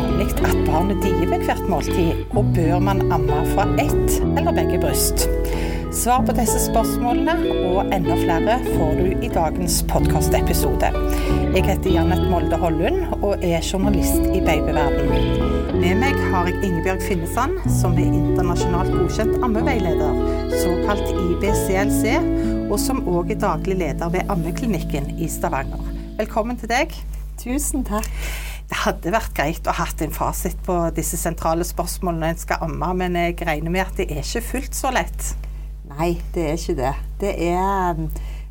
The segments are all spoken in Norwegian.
vanlig at barnet dier ved hvert måltid, og bør man amme fra ett eller begge bryst? Svar på disse spørsmålene og enda flere får du i dagens podkastepisode. Jeg heter Janet Molde Hollund og er journalist i babyverden. Med meg har jeg Ingebjørg Finnesand, som er internasjonalt godkjent ammeveileder, såkalt IBCLC, og som òg er daglig leder ved Ammeklinikken i Stavanger. Velkommen til deg. Tusen takk. Det hadde vært greit å hatt en fasit på disse sentrale spørsmålene en skal amme, men jeg regner med at det er ikke fullt så lett? Nei, det er ikke det. Det er,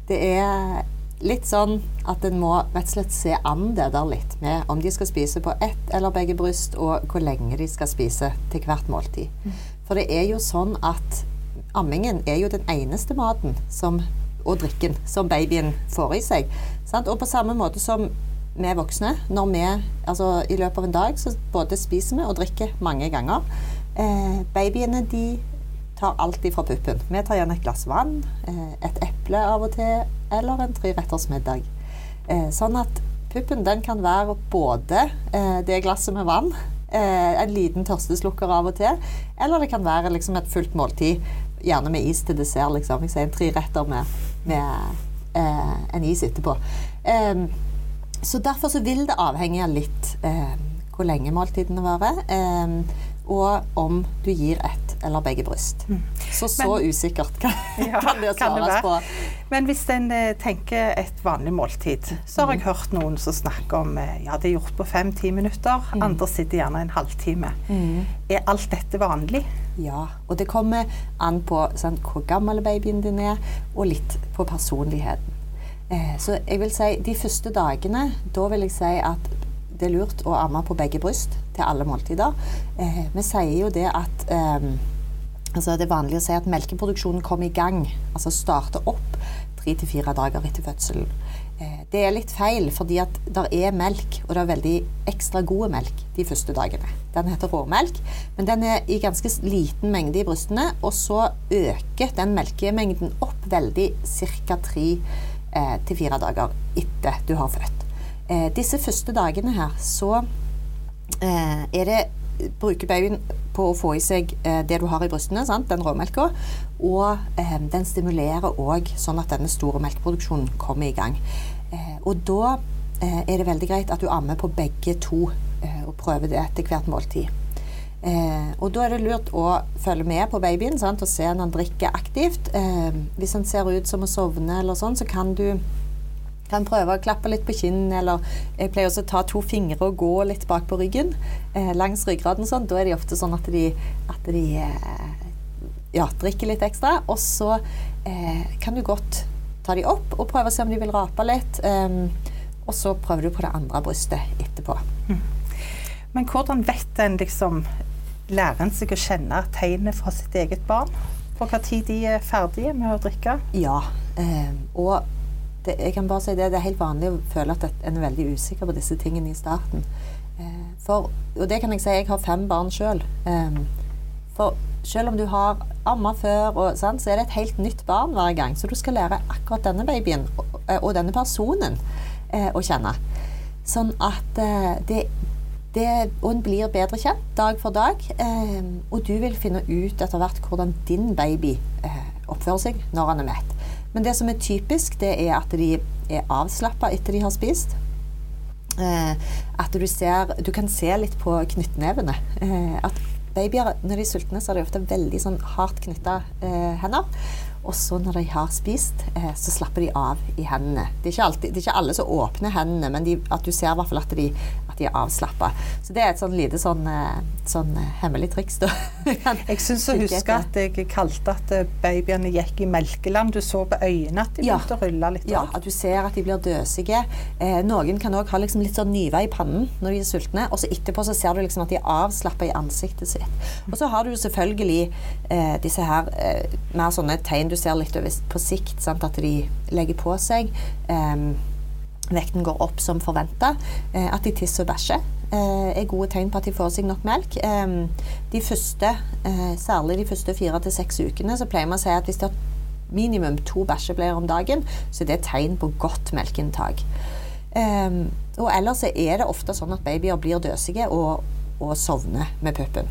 det er litt sånn at en må rett og slett se an det der litt med om de skal spise på ett eller begge bryst, og hvor lenge de skal spise til hvert måltid. For det er jo sånn at ammingen er jo den eneste maten som, og drikken som babyen får i seg. Sant? Og på samme måte som vi voksne, når vi altså i løpet av en dag så både spiser vi og drikker mange ganger. Eh, babyene de tar alltid fra puppen. Vi tar gjerne et glass vann, eh, et eple av og til, eller en treretters middag. Eh, sånn at puppen den kan være både eh, det glasset med vann, eh, en liten tørsteslukker av og til, eller det kan være liksom et fullt måltid, gjerne med is til dessert. liksom. Jeg sier en treretter med, med eh, en is etterpå. Eh, så derfor så vil det avhenge litt eh, hvor lenge måltidene varer, eh, og om du gir ett eller begge bryst. Mm. Så så Men, usikkert kan, ja, kan det svares på. Men hvis en eh, tenker et vanlig måltid, så har jeg mm. hørt noen som snakker om eh, ja, det er gjort på fem-ti minutter, mm. andre sitter gjerne en halvtime. Mm. Er alt dette vanlig? Ja, og det kommer an på sant, hvor gammel babyen din er, og litt på personligheten. Eh, så jeg vil si de første dagene, da vil jeg si at det er lurt å amme på begge bryst til alle måltider. Eh, vi sier jo det at eh, altså Det er vanlig å si at melkeproduksjonen kommer i gang, altså starter opp tre til fire dager etter fødselen. Eh, det er litt feil, fordi at det er melk, og det er veldig ekstra god melk de første dagene. Den heter råmelk, men den er i ganske liten mengde i brystene. Og så øker den melkemengden opp veldig ca. tre eh, til fire dager etter du har født. Eh, disse første dagene her så eh, er det bruker babyen på å få i seg eh, det du har i brystene, sant? den råmelka. Og eh, den stimulerer òg sånn at denne store melkeproduksjonen kommer i gang. Eh, og da er det veldig greit at du ammer på begge to og prøver det etter hvert måltid. Eh, og da er det lurt å følge med på babyen sant, og se når han drikker aktivt. Eh, hvis han ser ut som å sovne eller sånn, så kan du kan prøve å klappe litt på kinnet, eller jeg pleier også å ta to fingre og gå litt bak på ryggen eh, langs ryggraden. Sånn. Da er de ofte sånn at de, at de eh, ja, drikker litt ekstra. Og så eh, kan du godt ta de opp og prøve å se om de vil rape litt. Um, og så prøver du på det andre brystet etterpå. Mm. Men hvordan vet en liksom lærer en seg å kjenne tegnet fra sitt eget barn? På hva tid de er ferdige med å drikke? Ja. Eh, og det, jeg kan bare si det, det er helt vanlig å føle at en er veldig usikker på disse tingene i starten. Eh, for, og det kan jeg si, jeg har fem barn sjøl. Eh, for selv om du har amma før, og, sant, så er det et helt nytt barn hver gang. Så du skal lære akkurat denne babyen og, og denne personen eh, å kjenne. Sånn at eh, det det, og en blir bedre kjent dag for dag. Eh, og du vil finne ut etter hvert hvordan din baby eh, oppfører seg når han er mett. Men det som er typisk, det er at de er avslappa etter de har spist. Eh, at du ser Du kan se litt på knyttnevene. Eh, at babyer når de er sultne, så har de ofte veldig sånn hardt knytta eh, hender. Og så når de har spist, eh, så slapper de av i hendene. Det er ikke, alltid, det er ikke alle som åpner hendene, men de, at du ser i hvert fall at de, de er avslappa. Så det er et sånn lite sånn, eh, sånn eh, hemmelig triks. Da. jeg syns å huske at jeg kalte at eh, babyene gikk i melkeland. Du så på øynene at de ja. begynte å rulle litt. Ja, at du ser at de blir døsige. Eh, noen kan òg ha liksom litt sånn nyve i pannen når de er sultne, og så etterpå så ser du liksom at de er avslappa i ansiktet sitt. Og så har du selvfølgelig eh, disse her eh, mer sånne tegn du ser litt over på sikt, sant? at de legger på seg. Um, vekten går opp som forventa. Eh, at de tisser og bæsjer eh, er gode tegn på at de får seg nok melk. De første, eh, særlig de første fire til seks ukene, så pleier man å si at hvis de har minimum to bæsjebleier om dagen, så er det tegn på godt melkeinntak. og ellers er det ofte sånn at babyer blir døsige og og sovner med puppen.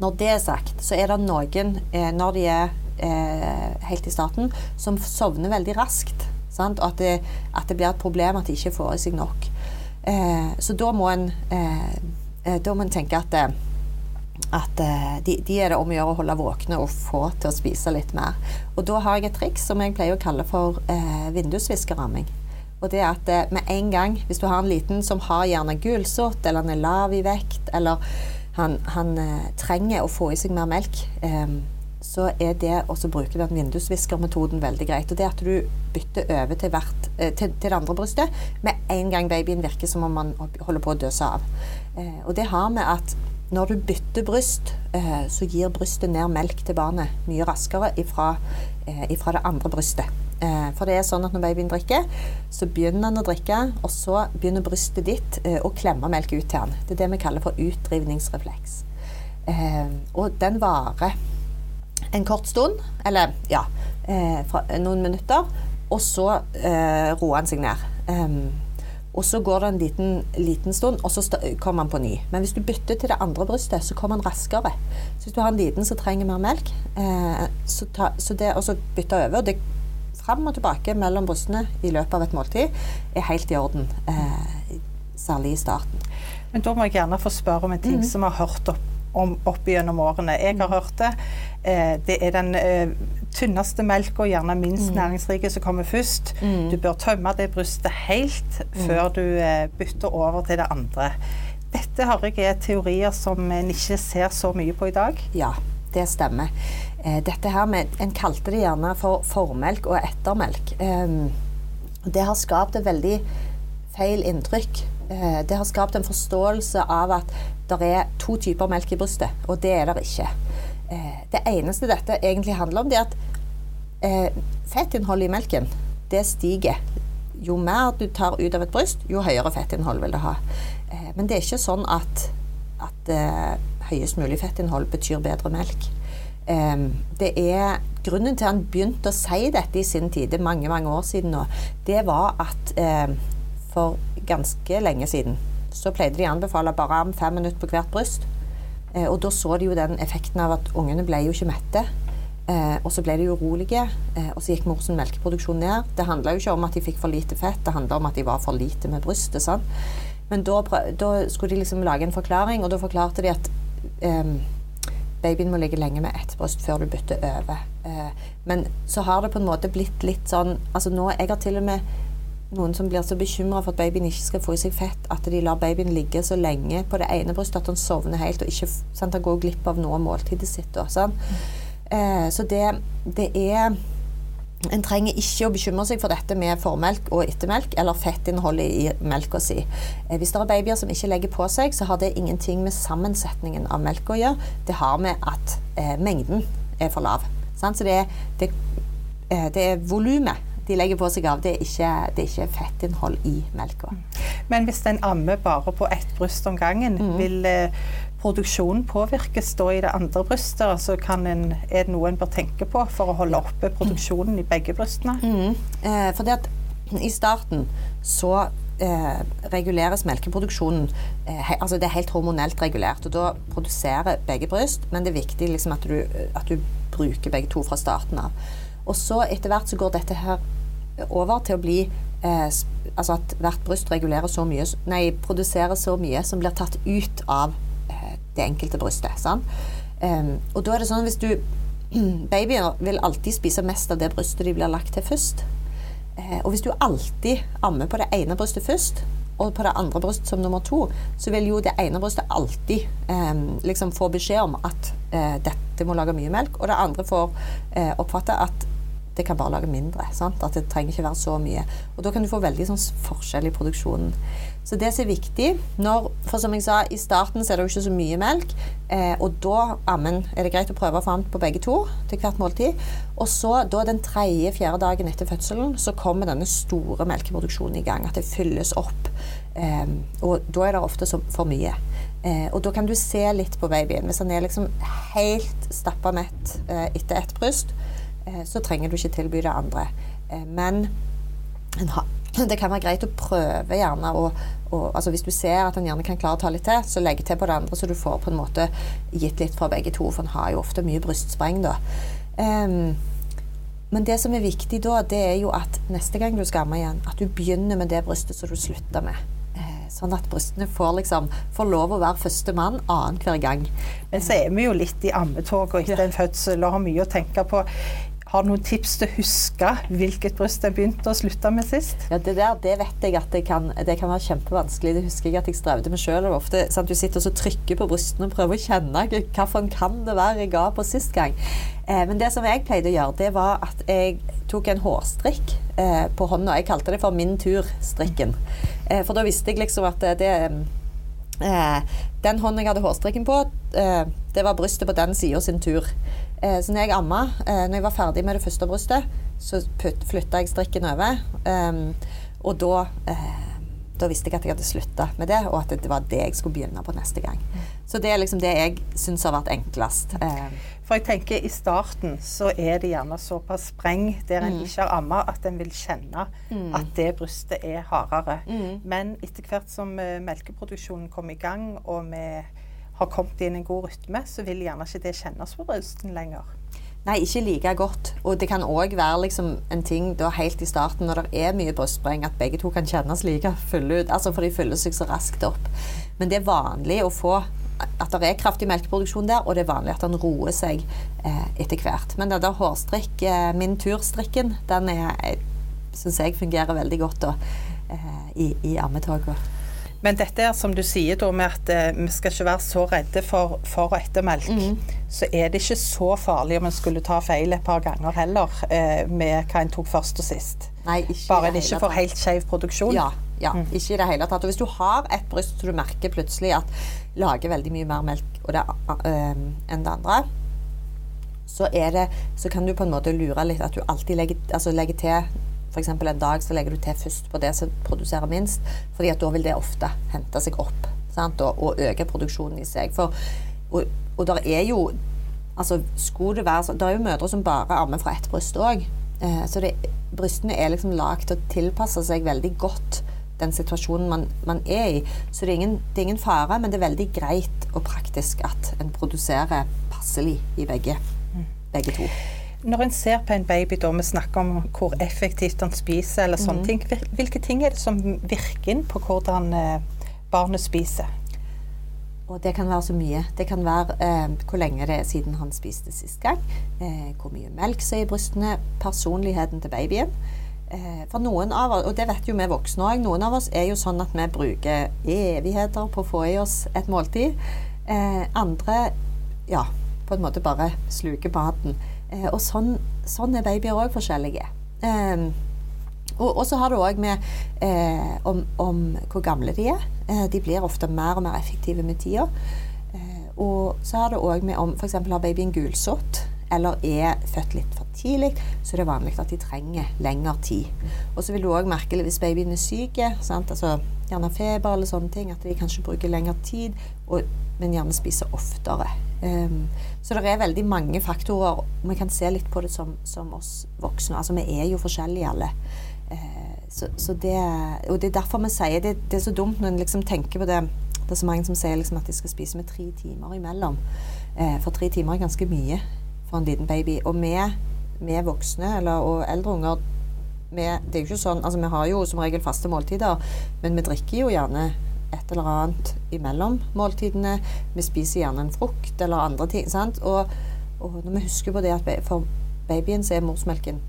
Når det er sagt, så er det noen, eh, når de er eh, helt i starten, som sovner veldig raskt. Sant? Og at det, at det, blir et problem at de ikke får i seg nok. Eh, så da må en, eh, eh, da må en tenke at, eh, at de, de, er det om å gjøre å holde våkne og få til å spise litt mer. Og da har jeg et triks som jeg pleier å kalle for eh, vindusviskeramming. Og det er at med en gang, hvis du har en liten som har gjerne gulsott, eller han er lav i vekt, eller han, han eh, trenger å få i seg mer melk, eh, så er det å bruke den vindusviskermetoden veldig greit. Og det at du bytter over til, hvert, eh, til, til, det andre brystet med en gang babyen virker som om man holder på å døse av. Eh, og det har med at når du bytter bryst, eh, så gir brystet ned melk til barnet mye raskere ifra, ifra det andre brystet. For det er sånn at når babyen drikker, så begynner han å drikke, og så begynner brystet ditt å klemme melk ut til han. Det er det vi kaller for utdrivningsrefleks. Og den varer en kort stund, eller ja, noen minutter, og så roer han seg ned. Og så går det en liten, liten stund, og så kommer han på ny. Men hvis du bytter til det andre brystet, så kommer han raskere. Så hvis du har en liten som trenger mer melk, så, ta, så det, og så bytter over og det fram og tilbake mellom brystene i løpet av et måltid er helt i orden. Eh, særlig i starten. Men da må jeg gjerne få spørre om en ting mm. som vi har hørt opp, om opp gjennom årene. Jeg har mm. hørt det. Eh, det er den eh, tynneste melka, gjerne minst mm. næringsrike, som kommer først. Mm. Du bør tømme det brystet helt mm. før du eh, bytter over til det andre. Dette har jeg er teorier som en ikke ser så mye på i dag. Ja, det stemmer. Eh, dette her med En kalte det gjerne for formelk og ettermelk. Eh, det har skapt et veldig feil inntrykk. Eh, det har skapt en forståelse av at det er to typer melk i brystet, og det er det ikke. Eh, det eneste dette egentlig handler om, det er at eh, fettinnholdet i melken det stiger. Jo mer du tar ut av et bryst, jo høyere fettinnhold vil det ha. Men det er ikke sånn at, at høyest mulig fettinnhold betyr bedre melk. det er Grunnen til at han begynte å si dette i sin tid, det er mange mange år siden nå, det var at for ganske lenge siden så pleide de å anbefale bare om fem minutter på hvert bryst. Eh, og da så de jo den effekten av at ungene ble jo ikke mette. Eh, og så ble de urolige, eh, og så gikk mors melkeproduksjon ned. Det handla jo ikke om at de fikk for lite fett, det handla om at de var for lite med brystet. Sånn. Men da, da, skulle de liksom lage en forklaring, og da forklarte de at um, babyen må ligge lenge med ett bryst før du bytter over. Uh, men så har det på en måte blitt litt sånn altså nå, Jeg har til og med noen som blir så bekymra for at babyen ikke skal få i seg fett, at de lar babyen ligge så lenge på det ene brystet at han sovner helt og ikke sant, han går glipp av noe av måltidet sitt. Og, sånn. eh, så det, det er en trenger ikke å bekymre seg for dette med formelk og ettermelk eller fettinnholdet i melka si. Eh, hvis det er babyer som ikke legger på seg, så har det ingenting med sammensetningen av melk å gjøre. Det har med at eh, mengden er for lav. Sant? Så det, det, eh, det er volumet de legger på seg av, det er ikke, det er ikke fettinnhold i melka. Men hvis en ammer bare på ett bryst om gangen, mm. vil eh, produksjonen påvirkes da i det andre brystet? Altså en, er det noe en bør tenke på for å holde oppe produksjonen i begge brystene? Mm. Eh, fordi at i starten så eh, reguleres melkeproduksjonen eh, altså Det er helt hormonelt regulert. og Da produserer begge bryst, men det er viktig liksom, at, du, at, du, bruker begge to fra starten av. Og så etter hvert så går dette her over til å bli eh, Altså at hvert bryst regulerer så mye Nei, produserer så mye som blir tatt ut av eh, det enkelte brystet. Sant? Um, og da er det sånn hvis du Babyer vil alltid spise mest av det brystet de blir lagt til først. Eh, og hvis du alltid ammer på det ene brystet først, og på det andre brystet som nummer to, så vil jo det ene brystet alltid eh, liksom få beskjed om at eh, dette må lage mye melk, og det andre får eh, oppfatte at det kan bare lage mindre. Sant? At det trenger ikke være så mye. Og da kan du få veldig sånn forskjell i produksjonen. Så det som er viktig når, For som jeg sa, i starten så er det jo ikke så mye melk. Eh, og da ammen, er det greit å prøve å få amt på begge to til hvert måltid. Og så da den tredje-fjerde dagen etter fødselen så kommer denne store melkeproduksjonen i gang. At det fylles opp. Eh, og da er det ofte for mye. Eh, og da kan du se litt på babyen. Hvis han er liksom helt stappa mett eh, etter ett bryst, så trenger du ikke tilby det andre. Eh, men det kan være greit å prøve gjerne å og, altså Hvis du ser at en gjerne kan klare å ta litt til, så legg til på det andre, så du får på en måte gitt litt fra begge to. For en har jo ofte mye brystspreng da. Um, men det som er viktig da, det er jo at neste gang du skal amme igjen, at du begynner med det brystet som du slutter med. Eh, sånn at brystene får, liksom, får lov å være førstemann annenhver gang. Men så er vi jo litt i ammetoget etter en fødsel og har mye å tenke på. Har du noen tips til å huske hvilket bryst jeg begynte å slutte med sist? Ja, Det der det vet jeg at det kan, det kan være kjempevanskelig. Det husker jeg at jeg strevde med sjøl. Du sitter og trykker på brystene og prøver å kjenne hvilken kan det være jeg ga på sist gang. Eh, men det som jeg pleide å gjøre, det var at jeg tok en hårstrikk eh, på hånda. Jeg kalte det for Min tur-strikken. Eh, for da visste jeg liksom at det, det eh, Den hånden jeg hadde hårstrikken på, eh, det var brystet på den sida sin tur. Eh, så når jeg amma, eh, når jeg var ferdig med det første brystet, så flytta jeg strikken over. Um, og da, eh, da visste jeg at jeg hadde slutta med det, og at det var det jeg skulle begynne på neste gang. Så det er liksom det jeg syns har vært enklest. Um, for jeg tenker I starten så er det gjerne såpass spreng der en mm. ikke har amma, at en vil kjenne mm. at det brystet er hardere. Mm. Men etter hvert som uh, melkeproduksjonen kommer i gang, og vi har kommet inn i en god rytme, så vil gjerne ikke det kjennes på brysten lenger. Nei, ikke like godt. Og det kan òg være liksom en ting da helt i starten når det er mye brystspreng, at begge to kan kjennes like fulle ut. Altså for de fyller seg så raskt opp. Men det er vanlig å få at det er kraftig melkeproduksjon der, og det er vanlig at den roer seg eh, etter hvert. Men den der hårstrikk, eh, min tur-strikken, den syns jeg fungerer veldig godt da, eh, i, i ammetoget. Men dette er som du sier da med at eh, vi skal ikke være så redde for, for å ettermelk. Mm. Så er det ikke så farlig om en skulle ta feil et par ganger heller eh, med hva en tok først og sist. Nei, ikke Bare en ikke får helt skeiv produksjon. Ja, ja mm. ikke i det hele tatt. Og hvis du har et bryst så du merker plutselig at lager veldig mye mer melk det, øh, enn det andre, så, det, så, kan du på en måte lure litt at du alltid legger, altså legger til f.eks. en dag så legger du til først på det som produserer minst, fordi at da vil det ofte hente seg opp sant? Og, og øke produksjonen i seg. For, og, og der er jo altså, skulle det være Det er jo mødre som bare ammer fra ett bryst òg. Eh, så det, brystene er liksom lagd til å tilpasse seg veldig godt den situasjonen man, man er i. Så det er, ingen, det er, ingen, fare, men det er veldig greit og praktisk at en produserer passelig i begge, begge to. Når en ser på en baby, da vi snakker om hvor effektivt han spiser, eller sånne mm. ting, hvilke ting er det som virker inn på hvordan eh, barnet spiser? Og det kan være så mye. Det kan være eh, hvor lenge det er siden han spiste sist gang, eh, hvor mye melk som er i brystene, personligheten til babyen. Eh, for noen av oss, og det vet jo vi voksne òg, noen av oss er jo sånn at vi bruker evigheter på å få i oss et måltid. Eh, andre ja, på en måte bare sluker maten. Eh, og sånn, sånn, er babyer òg forskjellige. Eh, og, så har det òg med eh, om, om, hvor gamle de er. Eh, de blir ofte mer og mer effektive med tida. Og så har det òg med om f.eks. har babyen gulsott eller er født litt for tidlig, så er det vanlig at de trenger lengre tid. Og så vil du òg merke hvis babyen er syk, altså gjerne feber eller sånne ting, at de kanskje bruker lengre tid, og, men gjerne spiser oftere. Um, så det er veldig mange faktorer. Vi kan se litt på det som, som oss voksne. Altså, vi er jo forskjellige alle. Uh, så, så det, og det er derfor vi sier det, det er så dumt når en liksom tenker på det Det er så mange som sier liksom at de skal spise med tre timer imellom. Uh, for tre timer er ganske mye for en liten baby. Og vi, voksne eller, og eldre unger vi, det er jo ikke sånn, altså Vi har jo som regel faste måltider, men vi drikker jo gjerne et eller annet imellom måltidene. Vi spiser gjerne en frukt eller andre ting. sant? Og, og når vi husker på det at for babyen så er morsmelken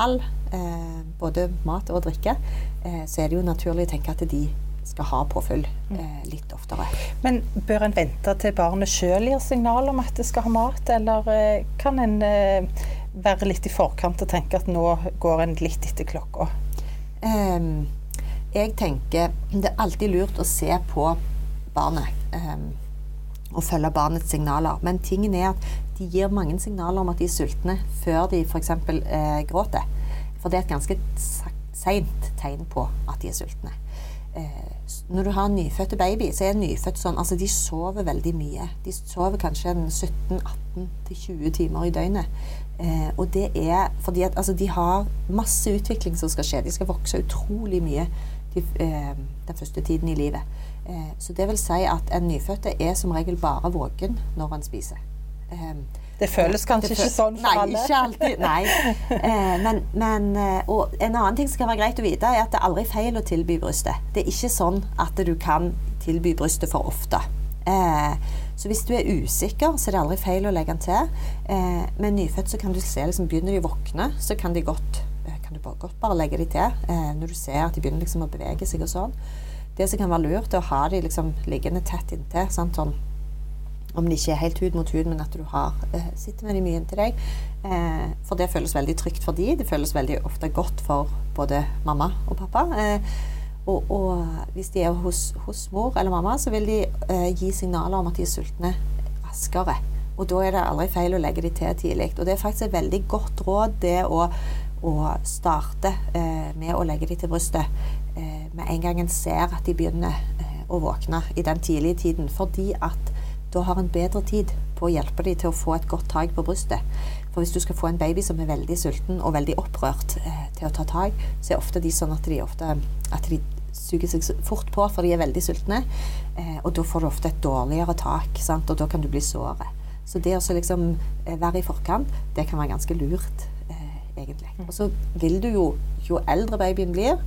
all, eh, både mat og drikke, eh, så er det jo naturlig å tenke at de skal ha påfyll mm. eh, litt oftere. Men bør en vente til barnet sjøl gir signal om at det skal ha mat, eller eh, kan en eh, være litt i forkant og tenke at nå går en litt etter klokka? Um, jeg tenker det er alltid lurt å se på barnet. Um, og følge barnets signaler. Men tingen er at de gir mange signaler om at de er sultne før de f.eks. Eh, gråter. For det er et ganske seint tegn på at de er sultne. eh, Når du har en nyfødte baby, så er nyfødt sånn Altså, de sover veldig mye. De sover kanskje 17-18-20 timer i døgnet. Eh, og det er fordi at altså, de har masse utvikling som skal skje. De skal vokse utrolig mye de, eh, den første tiden i livet. Eh, så det vil si at en nyfødte er som regel bare våken når han spiser. Eh, det føles kanskje det føles, ikke sånn for nei, alle. Ikke alltid, nei. Eh, men, men, eh, og en annen ting som kan være greit å vite, er at det er aldri feil å tilby brystet. Det er ikke sånn at du kan tilby brystet for ofte. Eh, så hvis du er usikker, så er det aldri feil å legge den til. Eh, med nyfødt så kan du se liksom, Begynner de å våkne, så kan, de godt, kan du bare, godt bare legge de til. Eh, når du ser at de begynner liksom, å bevege seg og sånn. Det som kan være lurt, er å ha de liksom, liggende tett inntil. Sant? Sånn, om det ikke er helt hud mot hud, men at du har, eh, sitter med dem mye inntil deg. Eh, for det føles veldig trygt for de. Det føles veldig ofte godt for både mamma og pappa. Eh, og, og hvis de er hos, hos, mor eller mamma, så vil de eh, gi signaler om at de er sultne raskere. Og da er det aldri feil å legge de til tidlig. Og det er faktisk et veldig godt råd det å, å starte eh, med å legge de til brystet eh, med en gang en ser at de begynner eh, å våkne i den tidlige tiden. Fordi at da har en bedre tid på å hjelpe dem til å få et godt tak på brystet. For hvis du skal få en baby som er veldig sulten og veldig opprørt eh, til å ta tak, så er ofte de sånn at de ofte at de suger seg fort på, for de er veldig sultne. Eh, og da får du ofte et dårligere tak, sant? og da kan du bli såret. Så det å liksom være i forkant, det kan være ganske lurt, egentlig. Og så vil du jo, jo eldre babyen blir,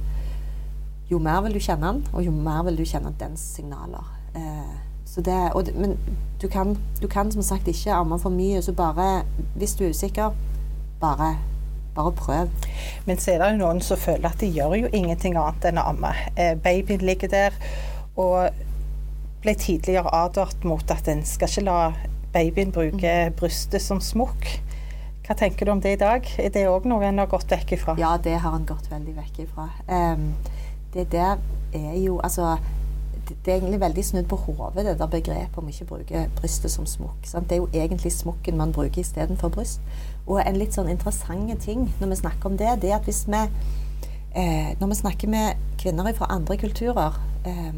jo mer vil du kjenne den, og jo mer vil du kjenne dens signaler. Eh, så det, og, men du kan, du kan som sagt ikke amme for mye, så bare hvis du er usikker, bare, bare prøv. Men så er det jo noen som føler at de gjør jo ingenting annet enn å amme. Eh, babyen ligger der og ble tidligere advart mot at en skal ikke la babyen bruke brystet som smokk. Hva tenker du om det i dag? Er det òg noe en har gått vekk ifra? Ja, det har han gått veldig vekk ifra. Um, det der er jo Altså, det er egentlig veldig snudd på hodet, det der begrepet om ikke å bruke brystet som smokk. Det er jo egentlig smokken man bruker istedenfor bryst. Og en litt sånn interessant ting når vi snakker om det, det er at hvis vi eh, Når vi snakker med kvinner fra andre kulturer, eh,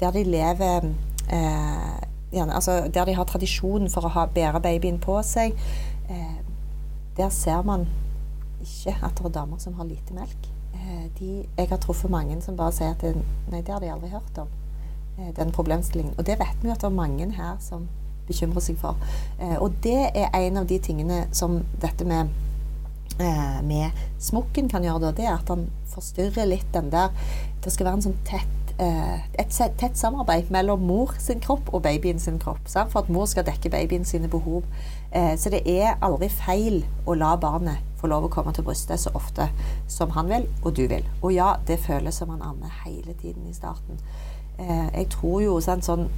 der de lever eh, gjerne, altså Der de har tradisjon for å ha, bære babyen på seg, eh, der ser man ikke at det er damer som har lite melk. Eh, de, jeg har truffet mange som bare sier at det, nei, det har de aldri hørt om. Eh, den problemstillingen. Og det vet vi at det er mange her som bekymrer seg for. Eh, og det er en av de tingene som dette med med smokken kan gjøre, da, det er at han forstyrrer litt den der Det skal være en sånn tett et tett samarbeid mellom mor sin kropp og babyen sin kropp. Sant? For at mor skal dekke babyen sine behov. Eh, så det er aldri feil å la barnet få lov å komme til brystet så ofte som han vil, og du vil. Og ja, det føles som han ammer hele tiden i starten. Eh, jeg tror jo sant, sånn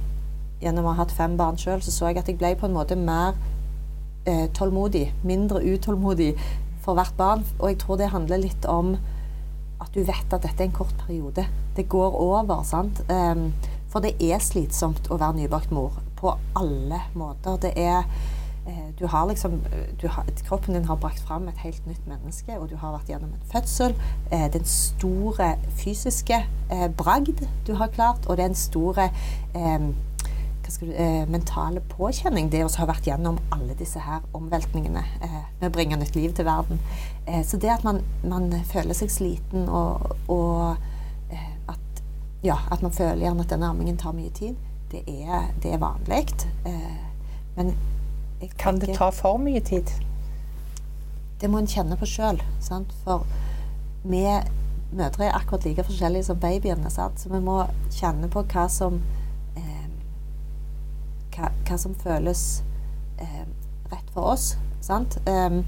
Gjennom å ha hatt fem barn sjøl, så så jeg at jeg ble på en måte mer eh, tålmodig, mindre utålmodig for hvert barn. Og jeg tror det handler litt om at du vet at dette er en kort periode. Det går over, sant. Um, for det er slitsomt å være nybakt mor på alle måter. Det er eh, du har liksom du har, Kroppen din har brakt fram et helt nytt menneske, og du har vært gjennom en fødsel. Eh, den store fysiske eh, bragd du har klart, og det er en store eh, du, eh, mentale påkjenning, det å ha vært gjennom alle disse her omveltningene eh, med å bringe nytt liv til verden. Eh, så det at man, man føler seg sliten og, og eh, at, ja, at man føler gjerne at denne ammingen tar mye tid, det er, det er vanlig. Eh, men jeg Kan det ta for mye tid? det må en kjenne på sjøl. For vi mødre er akkurat like forskjellige som babyene. Sant? Så vi må kjenne på hva som hva, hva som føles eh, rett for oss. Eh,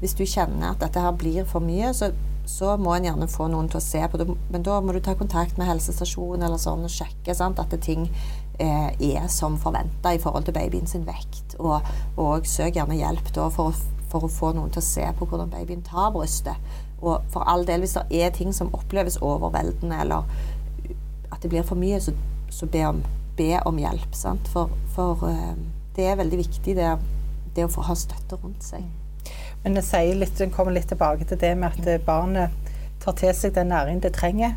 hvis du kjenner at dette her blir for mye, så, så må en gjerne få noen til å se på det. Men da må du ta kontakt med helsestasjonen eller sånn og sjekke sant? at ting eh, er som forventa i forhold til babyen sin vekt. Og, og søk gjerne hjelp da for, for å få noen til å se på hvordan babyen tar brystet. Og for all del, hvis det er ting som oppleves overveldende, eller at det blir for mye, så, så be, om, be om hjelp. Sant? For, for uh, det er veldig viktig, det, det å få ha støtte rundt seg. Men jeg sier litt, den kommer litt tilbake til det med at barnet tar til seg den næringen det trenger.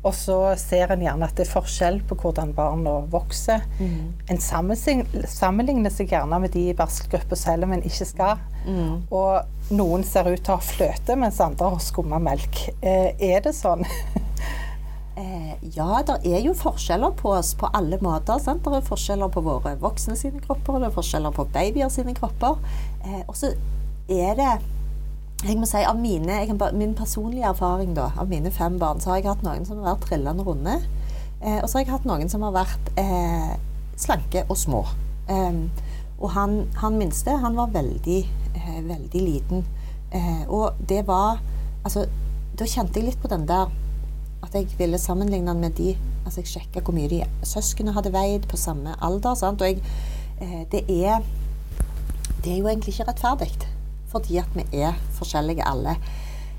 Og så ser en gjerne at det er forskjell på hvordan barna vokser. Mm. En sammenligner, sammenligner seg gjerne med de i barselgruppa selv om en ikke skal. Mm. Og noen ser ut til å ha fløte, mens andre har skumma melk. Eh, er det sånn? Eh, ja, det er jo forskjeller på oss på alle måter. Sant? Det er forskjeller på våre voksne sine kropper, det er forskjeller på babyer sine kropper. Eh, og så er det jeg må si, av mine, jeg, Min personlige erfaring da, av mine fem barn, så har jeg hatt noen som har vært trillende runde. Eh, og så har jeg hatt noen som har vært eh, slanke og små. Um, og han, han, minste, han var veldig, eh, veldig liten. Eh, og det var Altså, da kjente jeg litt på den der at jeg ville sammenligne den med de Altså, jeg sjekka hvor mye de søsknene hadde veid på samme alder. Sant? Og jeg, eh, det er Det er jo egentlig ikke rettferdig, fordi at vi er forskjellige alle.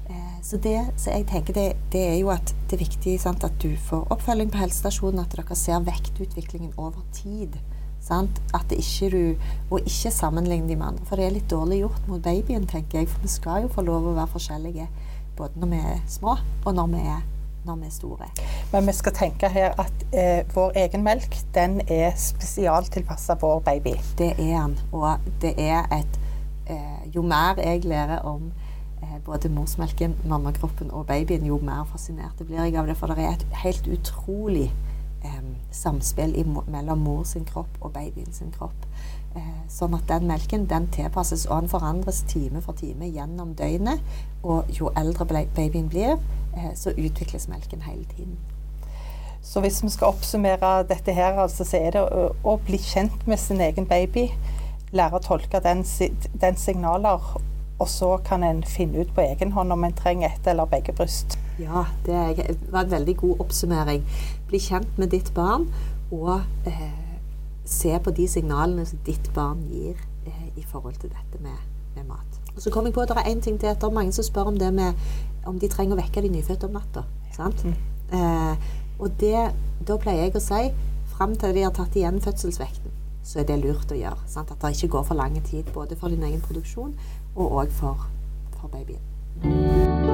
Eh, så, det, så jeg tenker det, det, er jo at det er viktig sant, at du får oppfølging på helsestasjonen, at dere ser vektutviklingen over tid. Sant? At ikke du, og ikke sammenligne de med andre. For det er litt dårlig gjort mot babyen, tenker jeg. For vi skal jo få lov å være forskjellige både når vi er små, og når vi er når vi er store. Men vi skal tenke her at eh, vår egen melk den er spesialtilpassa vår baby. Det er den. Og det er et eh, Jo mer jeg lærer om eh, både morsmelken, mammakroppen og babyen, jo mer fascinert blir jeg av det. For det er et helt utrolig eh, samspill i, mellom mor sin kropp og babyen sin kropp. Eh, sånn at den melken den tilpasses, og den forandres time for time gjennom døgnet. Og jo eldre babyen blir, så utvikles melken hele tiden. Så hvis vi skal oppsummere dette her, altså, så er det å, å, bli kjent med sin egen baby. Lære å tolke den, den signaler, og så kan en finne ut på egen hånd om en trenger ett eller begge bryst. Ja, det var en veldig god oppsummering. Bli kjent med ditt barn, og eh, se på de signalene som ditt barn gir eh, i forhold til dette med, med mat. Og så kom jeg på at Det er en ting til det er mange som spør om det med om de trenger å vekke de nyfødte om natta. Mm. Eh, og det, da pleier jeg å si fram til de har tatt igjen fødselsvekten, så er det lurt å gjøre. Sant? At det ikke går for lang tid både for din egen produksjon og òg for, for babyen.